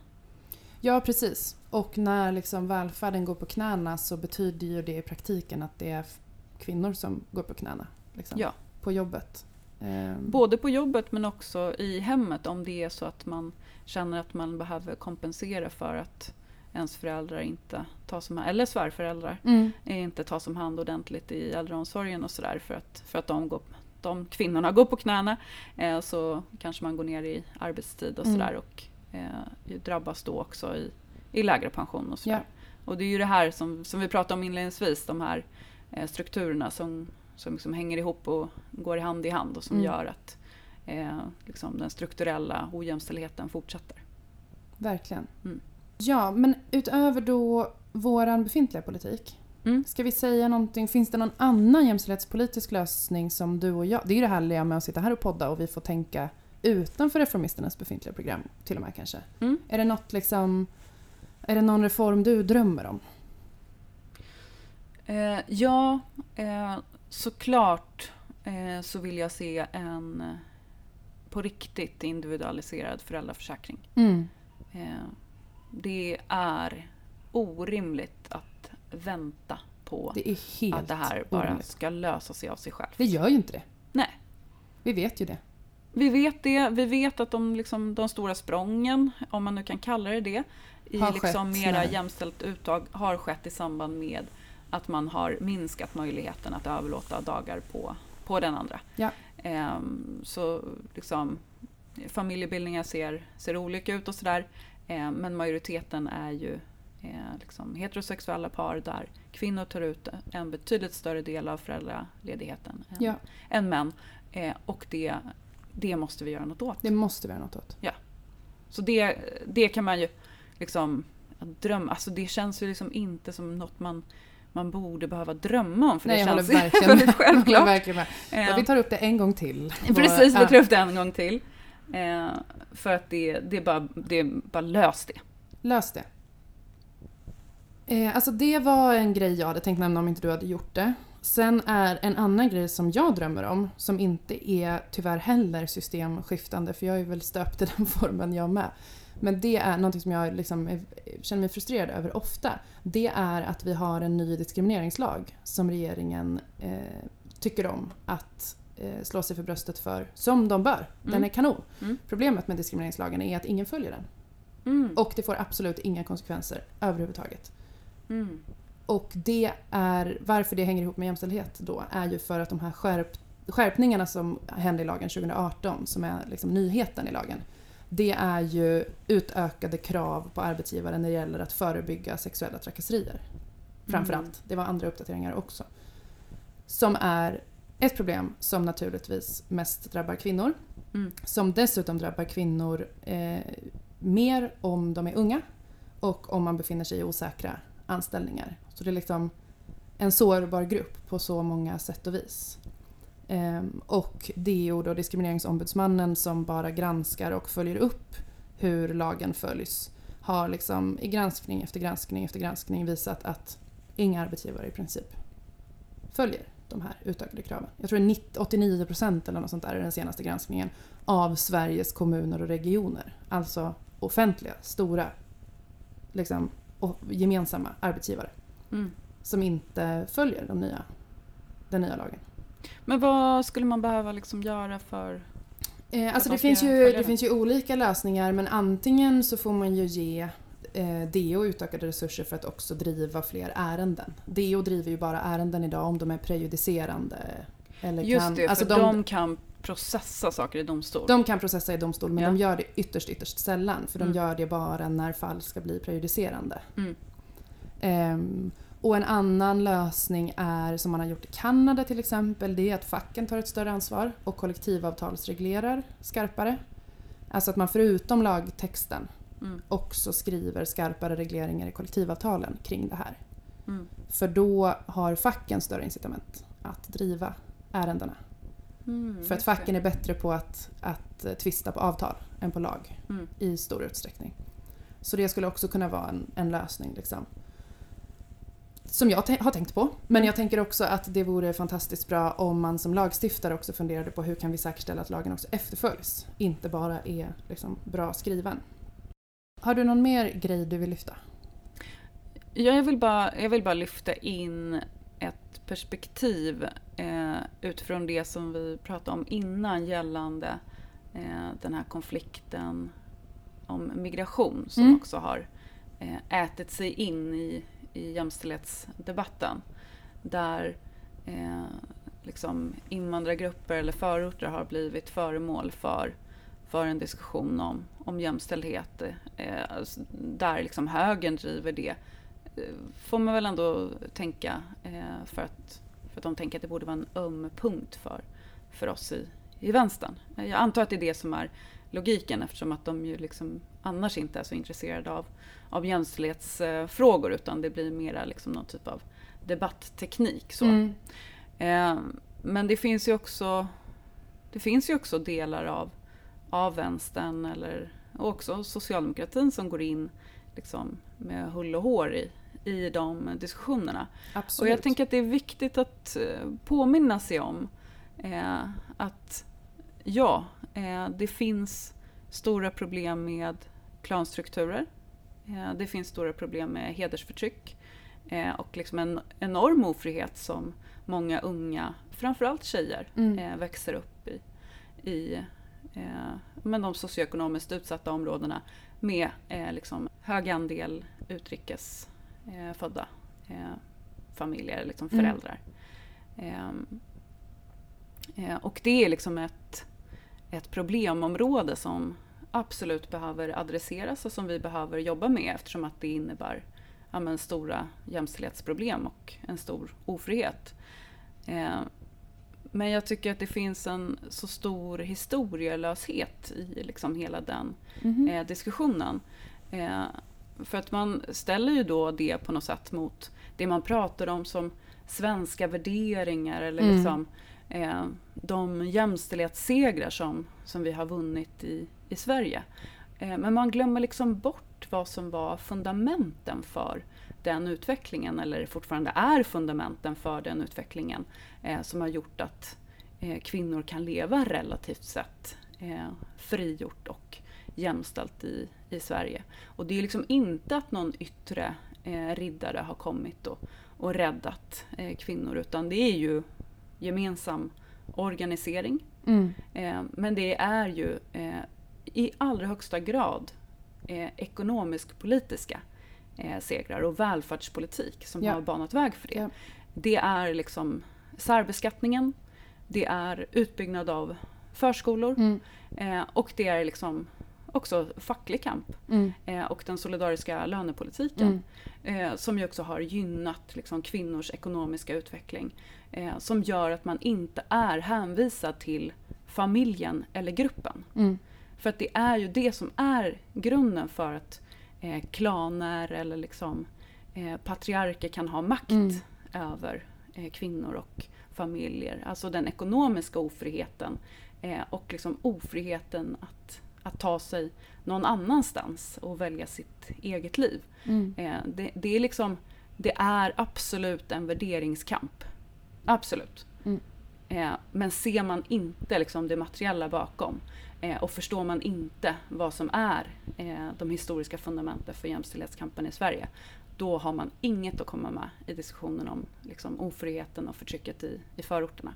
Ja, precis. Och när liksom välfärden går på knäna så betyder ju det i praktiken att det är kvinnor som går på knäna. Liksom, Ja. På jobbet. Ehm, Både på jobbet men också i hemmet om det är så att man känner att man behöver kompensera för att ens föräldrar inte tas om hand, eller svärföräldrar mm. inte tas om hand ordentligt i äldreomsorgen och sådär för att, för att de, går, de kvinnorna går på knäna eh, så kanske man går ner i arbetstid och Mm. sådär och eh, drabbas då också i, i lägre pension och sådär. Ja. Och det är ju det här som, som vi pratade om inledningsvis, de här eh, strukturerna som, som liksom hänger ihop och går i hand i hand och som Mm. gör att eh, liksom den strukturella ojämställdheten fortsätter. Verkligen. Mm. Ja, men utöver då våran befintliga politik Mm. Ska vi säga någonting? Finns det någon annan jämställdhetspolitisk lösning som du och jag... Det är ju det härliga med att sitta här och podda och vi får tänka utanför Reformisternas befintliga program till och med kanske. Mm. Är det något liksom... Är det någon reform du drömmer om? Eh, ja, eh, såklart eh, så vill jag se en eh, på riktigt individualiserad föräldraförsäkring. Mm. Eh, det är orimligt att vänta på Det att det här bara orimligt. ska lösa sig av sig själv. Det gör ju inte det. Nej. Vi vet ju det. Vi vet det. Vi vet att de, liksom, de stora sprången, om man nu kan kalla det det, i Har liksom skett mera när? jämställt uttag har skett i samband med att man har minskat möjligheten att överlåta dagar på, på den andra. Ja. Ehm, så liksom, familjebildningar ser, ser olika ut och sådär. Ehm, men majoriteten är ju liksom heterosexuella par där kvinnor tar ut en betydligt större del av föräldraledigheten än, Ja, än män. Eh, och det, det måste vi göra något åt. det måste vi göra något åt. Så det, det kan man ju liksom drömma, alltså det känns ju liksom inte som något man, man borde behöva drömma om. För Nej, det känns väldigt självklart. verkligen med. Eh, Ja, vi tar upp det en gång till. Precis, vi Ja. tar upp det en gång till. Eh, för att det, det, är bara, det är bara lös det. Lös det. Eh, alltså det var en grej jag hade tänkt nämna om inte du hade gjort det. Sen är en annan grej som jag drömmer om, som inte är tyvärr heller systemskiftande, för jag är väl stöpt i den formen jag med. Men det är någonting som jag liksom är, känner mig frustrerad över ofta. Det är att vi har en ny diskrimineringslag som regeringen eh, tycker om att eh, slå sig för bröstet för, som de bör. Den Mm. är kanon. Mm. Problemet med diskrimineringslagen är att ingen följer den. Mm. Och det får absolut inga konsekvenser överhuvudtaget. Mm. Och det är, varför det hänger ihop med jämställdhet då, är ju för att de här skärp, skärpningarna som hände i lagen 2018, som är liksom nyheten i lagen, det är ju utökade krav på arbetsgivaren när det gäller att förebygga sexuella trakasserier. Framförallt. Mm. Det var andra uppdateringar också. Som är ett problem som naturligtvis mest drabbar kvinnor. Mm. Som dessutom drabbar kvinnor eh, mer om de är unga och om man befinner sig i osäkra anställningar. Så det är liksom en sårbar grupp på så många sätt och vis. Ehm, och DO, då, Diskrimineringsombudsmannen, som bara granskar och följer upp hur lagen följs har liksom i granskning efter granskning efter granskning visat att inga arbetsgivare i princip följer de här utökade kraven. Jag tror det är 89 procent eller något sånt där i den senaste granskningen av Sveriges kommuner och regioner. Alltså offentliga, stora, liksom, och gemensamma arbetsgivare Mm. som inte följer de nya, den nya lagen. Men vad skulle man behöva liksom göra för... Eh, alltså de det finns, ju, det finns ju olika lösningar men antingen så får man ju ge eh, DO utökade resurser för att också driva fler ärenden. DO driver ju bara ärenden idag om de är prejudicerande. Eller Just kan, det, för alltså de, de, kan processa saker i domstol. de kan processa i domstol men Ja. de gör det ytterst, ytterst sällan. För de Mm. gör det bara när fall ska bli prejudicerande. Mm. Ehm, och en annan lösning är, som man har gjort i Kanada till exempel, det är att facken tar ett större ansvar och kollektivavtalsreglerar skarpare. Alltså att man förutom lagtexten Mm. också skriver skarpare regleringar i kollektivavtalen kring det här. Mm. För då har facken större incitament att driva ärendena. Mm, För att facken det. är bättre på att, att eh, tvista på avtal än på lag Mm. i stor utsträckning. Så det skulle också kunna vara en, en lösning. Liksom. Som jag har tänkt på. Men jag tänker också att det vore fantastiskt bra om man som lagstiftare också funderade på hur kan vi säkerställa att lagen också efterföljs. Inte bara är liksom, bra skriven. Har du någon mer grej du vill lyfta? Ja, jag, vill bara, jag vill bara lyfta in perspektiv eh, utifrån det som vi pratade om innan gällande eh, den här konflikten om migration som Mm. också har eh, ätit sig in i, i jämställdhetsdebatten. Där eh, liksom invandrargrupper eller förorter har blivit föremål för, för en diskussion om, om jämställdhet. Eh, där liksom högern driver det får man väl ändå tänka eh, för, att, för att de tänker att det borde vara en öm punkt för, för oss i, i vänstern. Eh, Jag antar att det är det som är logiken eftersom att de ju liksom annars inte är så intresserade av, av jämställdhetsfrågor utan det blir mera liksom någon typ av debattteknik. Så. Mm. Eh, men det finns ju också det finns ju också delar av, av vänstern eller och också socialdemokratin som går in liksom, med hull och hår i, i de diskussionerna. Absolut. Och jag tänker att det är viktigt att eh, påminna sig om eh, att ja, eh, det finns stora problem med klanstrukturer. Eh, det finns stora problem med hedersförtryck eh, och liksom en enorm ofrihet som många unga, framförallt tjejer, Mm. eh, växer upp i, i men de socioekonomiskt utsatta områdena med liksom hög andel utrikes eh, födda eh, familjer, liksom Mm. föräldrar. Ehm, eh, och det är liksom ett, ett problemområde som absolut behöver adresseras och som vi behöver jobba med eftersom att det innebär ja, men, stora jämställdhetsproblem och en stor ofrihet. Eh, men jag tycker att det finns en så stor historielöshet i liksom hela den Mhm. eh, diskussionen. Eh, för att man ställer ju då det på något sätt mot det man pratar om som svenska värderingar eller Mm. liksom eh, de jämställdhetssegrar som, som vi har vunnit i, i Sverige. Eh, men man glömmer liksom bort vad som var fundamenten för den utvecklingen, eller fortfarande är fundamenten för den utvecklingen, eh, som har gjort att eh, kvinnor kan leva relativt sett eh, frigjort och jämställt i, i Sverige. Och det är liksom inte att någon yttre eh, riddare har kommit och, och räddat eh, kvinnor, utan det är ju gemensam organisering. Mm. Eh, men det är ju eh, i allra högsta grad eh, ekonomisk-politiska eh, segrar och välfärdspolitik som Ja. har banat väg för det. Ja. Det är liksom särbeskattningen, det är utbyggnad av förskolor Mm. och det är liksom också facklig kamp Mm. eh, och den solidariska lönepolitiken Mm. eh, som ju också har gynnat liksom, kvinnors ekonomiska utveckling. Eh, som gör att man inte är hänvisad till familjen eller gruppen. Mm. För att det är ju det som är grunden för att eh, klaner eller liksom, eh, patriarker kan ha makt Mm. över eh, kvinnor och familjer. Alltså den ekonomiska ofriheten och liksom ofriheten att, att ta sig någon annanstans och välja sitt eget liv. Mm. Eh, det, det, är liksom, det är absolut en värderingskamp. Absolut. Mm. Eh, men ser man inte liksom det materiella bakom eh, och förstår man inte vad som är de historiska fundamenten för jämställdhetskampen i Sverige, då har man inget att komma med i diskussionen om liksom, ofriheten och förtrycket i, i förorterna.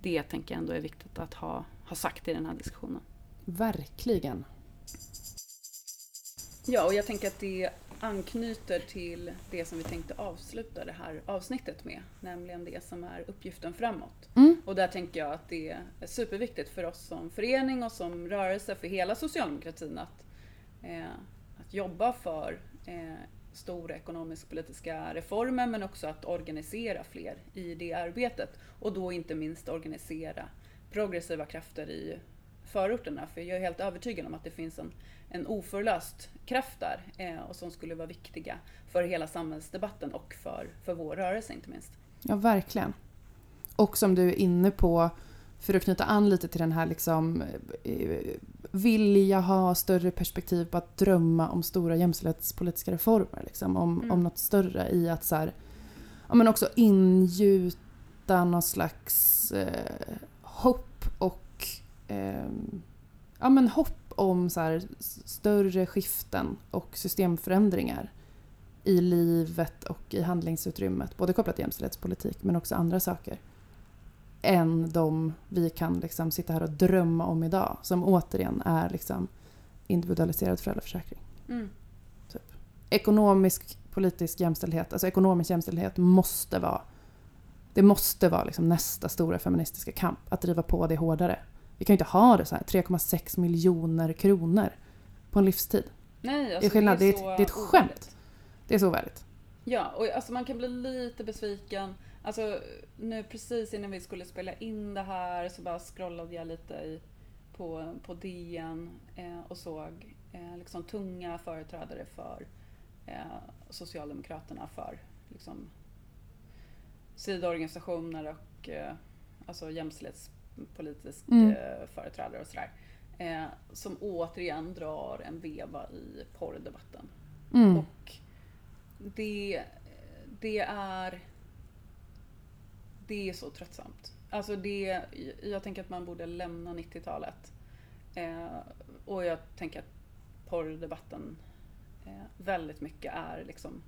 Det tänker jag ändå är viktigt att ha, ha sagt i den här diskussionen. Verkligen. Ja, och jag tänker att det anknyter till det som vi tänkte avsluta det här avsnittet med, nämligen det som är uppgiften framåt. Mm. Och där tänker jag att det är superviktigt för oss som förening och som rörelse för hela socialdemokratin att, eh, att jobba för eh, stora ekonomisk-politiska reformer men också att organisera fler i det arbetet. Och då inte minst organisera progressiva krafter i förorterna. För jag är helt övertygad om att det finns en, en oförlöst kraft där eh, och som skulle vara viktiga för hela samhällsdebatten och för, för vår rörelse inte minst. Ja, verkligen. Och som du är inne på, för att knyta an lite till den här liksom, eh, vilja ha större perspektiv på att drömma om stora jämställdhetspolitiska reformer. Liksom, om, Mm. om något större i att så här, ja, men också ingjuta någon slags eh, hopp och eh, ja, men hopp om så här, större skiften och systemförändringar i livet och i handlingsutrymmet, både kopplat till jämställdhetspolitik men också andra saker, än de vi kan liksom sitta här och drömma om idag, som återigen är liksom individualiserad föräldraförsäkring. Mm. Ekonomisk politisk jämställdhet, alltså ekonomisk jämställdhet måste vara det måste vara liksom nästa stora feministiska kamp, att driva på det hårdare. Vi kan ju inte ha det så här, 3,6 miljoner kronor på en livstid. Nej, alltså Det är skillnad, det är ett- så det är ett skämt. ovärdigt. Det är så ovärdigt. Ja, och alltså man kan bli lite besviken. Alltså nu precis innan vi skulle spela in det här så bara scrollade jag lite i, på, på DN eh, och såg eh, liksom tunga företrädare för eh, Socialdemokraterna för liksom, sidoorganisationer och eh, alltså jämställdhetspolitisk Mm. eh, företrädare och sådär. Eh, som återigen drar en veva i porrdebatten. Mm. Och det, det är det är så tröttsamt. Alltså det, jag tänker att man borde lämna 90-talet. Eh, och jag tänker att porrdebatten eh, väldigt mycket är liksom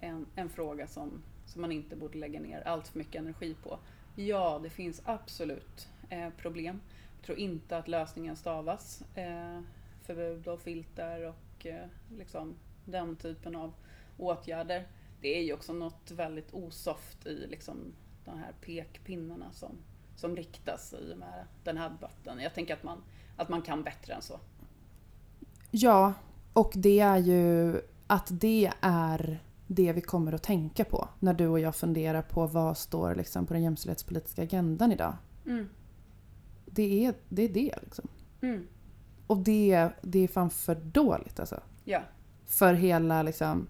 en, en fråga som, som man inte borde lägga ner allt för mycket energi på. Ja, det finns absolut eh, problem. Jag tror inte att lösningen stavas eh, förbud och filter och eh, liksom den typen av åtgärder. Det är ju också något väldigt osoft i liksom de här pekpinnarna som, som riktas i och med den här debatten. Jag tänker att man, att man kan bättre än så. Ja, och det är ju att det är det vi kommer att tänka på när du och jag funderar på vad står liksom på den jämställdhetspolitiska agendan idag. Mm. Det är det. Är det liksom. Mm. Och det, det är fan för dåligt alltså. Ja. För hela liksom...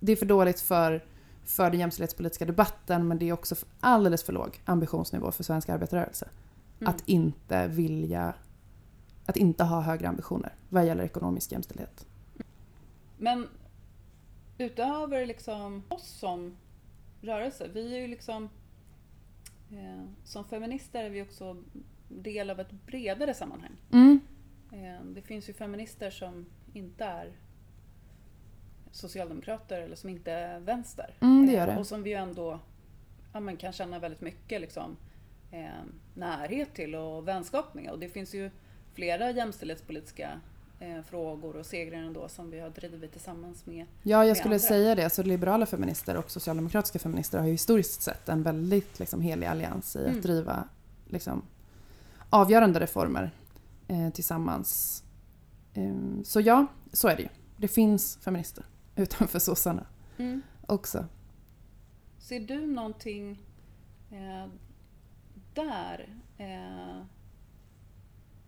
Det är för dåligt för, för den jämställdhetspolitiska debatten men det är också alldeles för låg ambitionsnivå för svensk arbetarrörelse. Mm. Att inte vilja... Att inte ha högre ambitioner vad gäller ekonomisk jämställdhet. Men utöver liksom oss som rörelse, vi är ju liksom eh, som feminister är vi också del av ett bredare sammanhang. Mm. Eh, det finns ju feminister som inte är socialdemokrater eller som inte är vänster. Mm, det gör Eh, det. Och som vi ju ändå ja, man kan känna väldigt mycket liksom, eh, närhet till och vänskap med. Och det finns ju flera jämställdhetspolitiska eh, frågor och segrar ändå som vi har drivit tillsammans med. Ja, jag skulle andra. säga det. Så liberala feminister och socialdemokratiska feminister har ju historiskt sett en väldigt liksom, helig allians i Mm. att driva liksom, avgörande reformer eh, tillsammans. Ehm, så ja, så är det ju. Det finns feminister utanför sossarna också. Ser du någonting eh, där? Eh,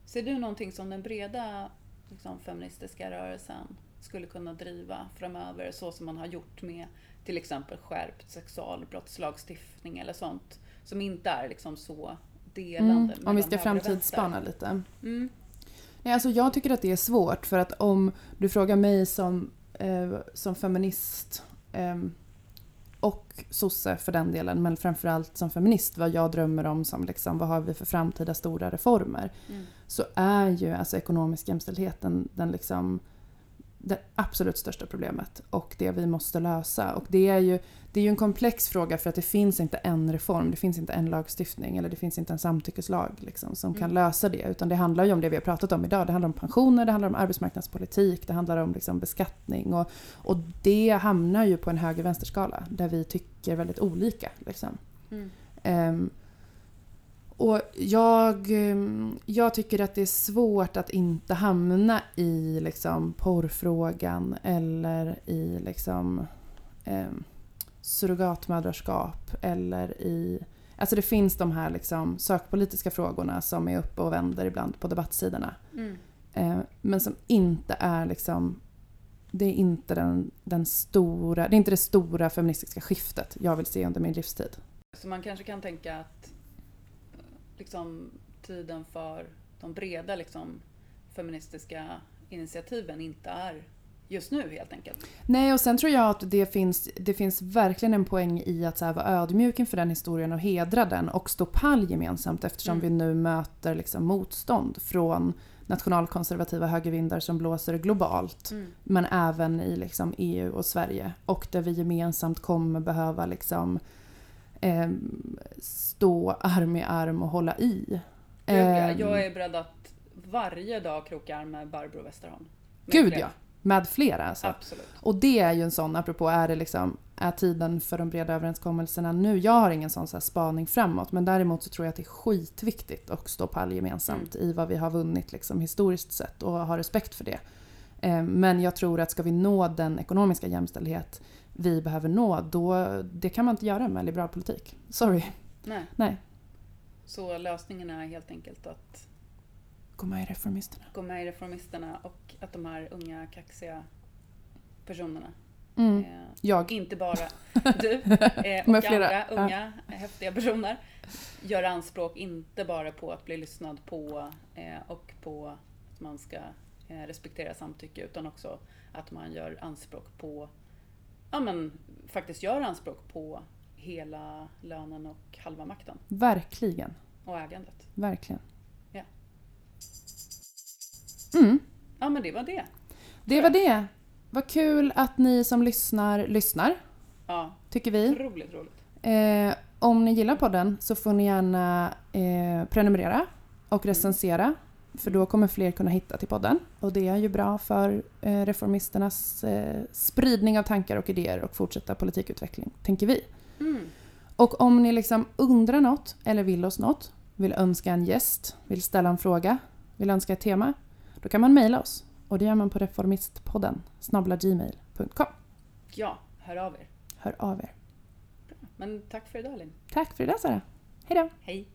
ser du någonting som den breda liksom, feministiska rörelsen skulle kunna driva framöver så som man har gjort med till exempel skärpt sexualbrottslagstiftning eller sånt som inte är liksom så delande Mm, om vi ska framtidsspana lite. Mm. Nej, alltså jag tycker att det är svårt för att om du frågar mig som, eh, som feminist ehm, och sosse för den delen, men framförallt som feminist vad jag drömmer om som liksom, vad har vi för framtida stora reformer Mm. så är ju alltså ekonomisk jämställdhet den, den liksom det absolut största problemet och det vi måste lösa. Och det är, ju, det är ju en komplex fråga för att det finns inte en reform, det finns inte en lagstiftning eller det finns inte en samtyckeslag liksom, som kan Mm. lösa det. Utan det handlar ju om det vi har pratat om idag. Det handlar om pensioner, det handlar om arbetsmarknadspolitik, det handlar om liksom beskattning. Och, och det hamnar ju på en höger-vänsterskala där vi tycker väldigt olika. Liksom. Mm. Ehm, och jag, ehm, jag tycker att det är svårt att inte hamna i liksom, porrfrågan eller i liksom, ehm, surrogatmödraskap eller i... Alltså det finns de här liksom, sökpolitiska frågorna som är uppe och vänder ibland på debattsidorna. Mm. Eh, men som inte är liksom... Det är inte den, den stora... Det är inte det stora feministiska skiftet jag vill se under min livstid. Så man kanske kan tänka att eh, liksom, tiden för de breda liksom, feministiska initiativen inte är just nu helt enkelt. Nej, och sen tror jag att det finns, det finns verkligen en poäng i att så här, vara ödmjuk inför den historien och hedra den och stå pall gemensamt eftersom Mm. vi nu möter liksom motstånd från nationalkonservativa högervindar som blåser globalt Mm. men även i liksom EU och Sverige och där vi gemensamt kommer behöva liksom, ehm, stå arm i arm och hålla i. Jag, Ehm, jag är beredd att varje dag kroka arm med Barbro Westerholm. Med Gud fler. ja! Med flera alltså. Absolut. Och det är ju en sån, apropå är det liksom, är tiden för de breda överenskommelserna nu? Jag har ingen sån så här spaning framåt men däremot så tror jag att det är skitviktigt att stå pall gemensamt i vad vi har vunnit liksom historiskt sett och ha respekt för det. Eh, Men jag tror att ska vi nå den ekonomiska jämställdhet vi behöver nå, då, det kan man inte göra med liberal politik. Sorry. Nej. Nej. Så lösningen är helt enkelt att Gå med i Reformisterna. gå med i Reformisterna och att de här unga kaxiga personerna Mm. Eh, Jag. inte bara du eh, och flera, andra unga häftiga personer gör anspråk inte bara på att bli lyssnad på eh, och på att man ska eh, respektera samtycke utan också att man gör anspråk på, ja men faktiskt gör anspråk på hela lönen och halva makten Verkligen. och ägandet. Verkligen. Ja. Mm. Ja men det var det. Det var det. Vad kul att ni som lyssnar lyssnar, Ja, tycker vi. otroligt roligt. Eh, om ni gillar podden så får ni gärna eh, prenumerera och recensera. För då kommer fler kunna hitta till podden. Och det är ju bra för eh, reformisternas eh, spridning av tankar och idéer och fortsätta politikutveckling, tänker vi. Mm. Och om ni liksom undrar något eller vill oss något, vill önska en gäst, vill ställa en fråga, vill önska ett tema, då kan man mejla oss. Och det gör man på reformistpodden snabblagmail.com. Ja, hör av er. Hör av er. Men tack för idag Linn. Tack för idag Sara. Hej då! Hej!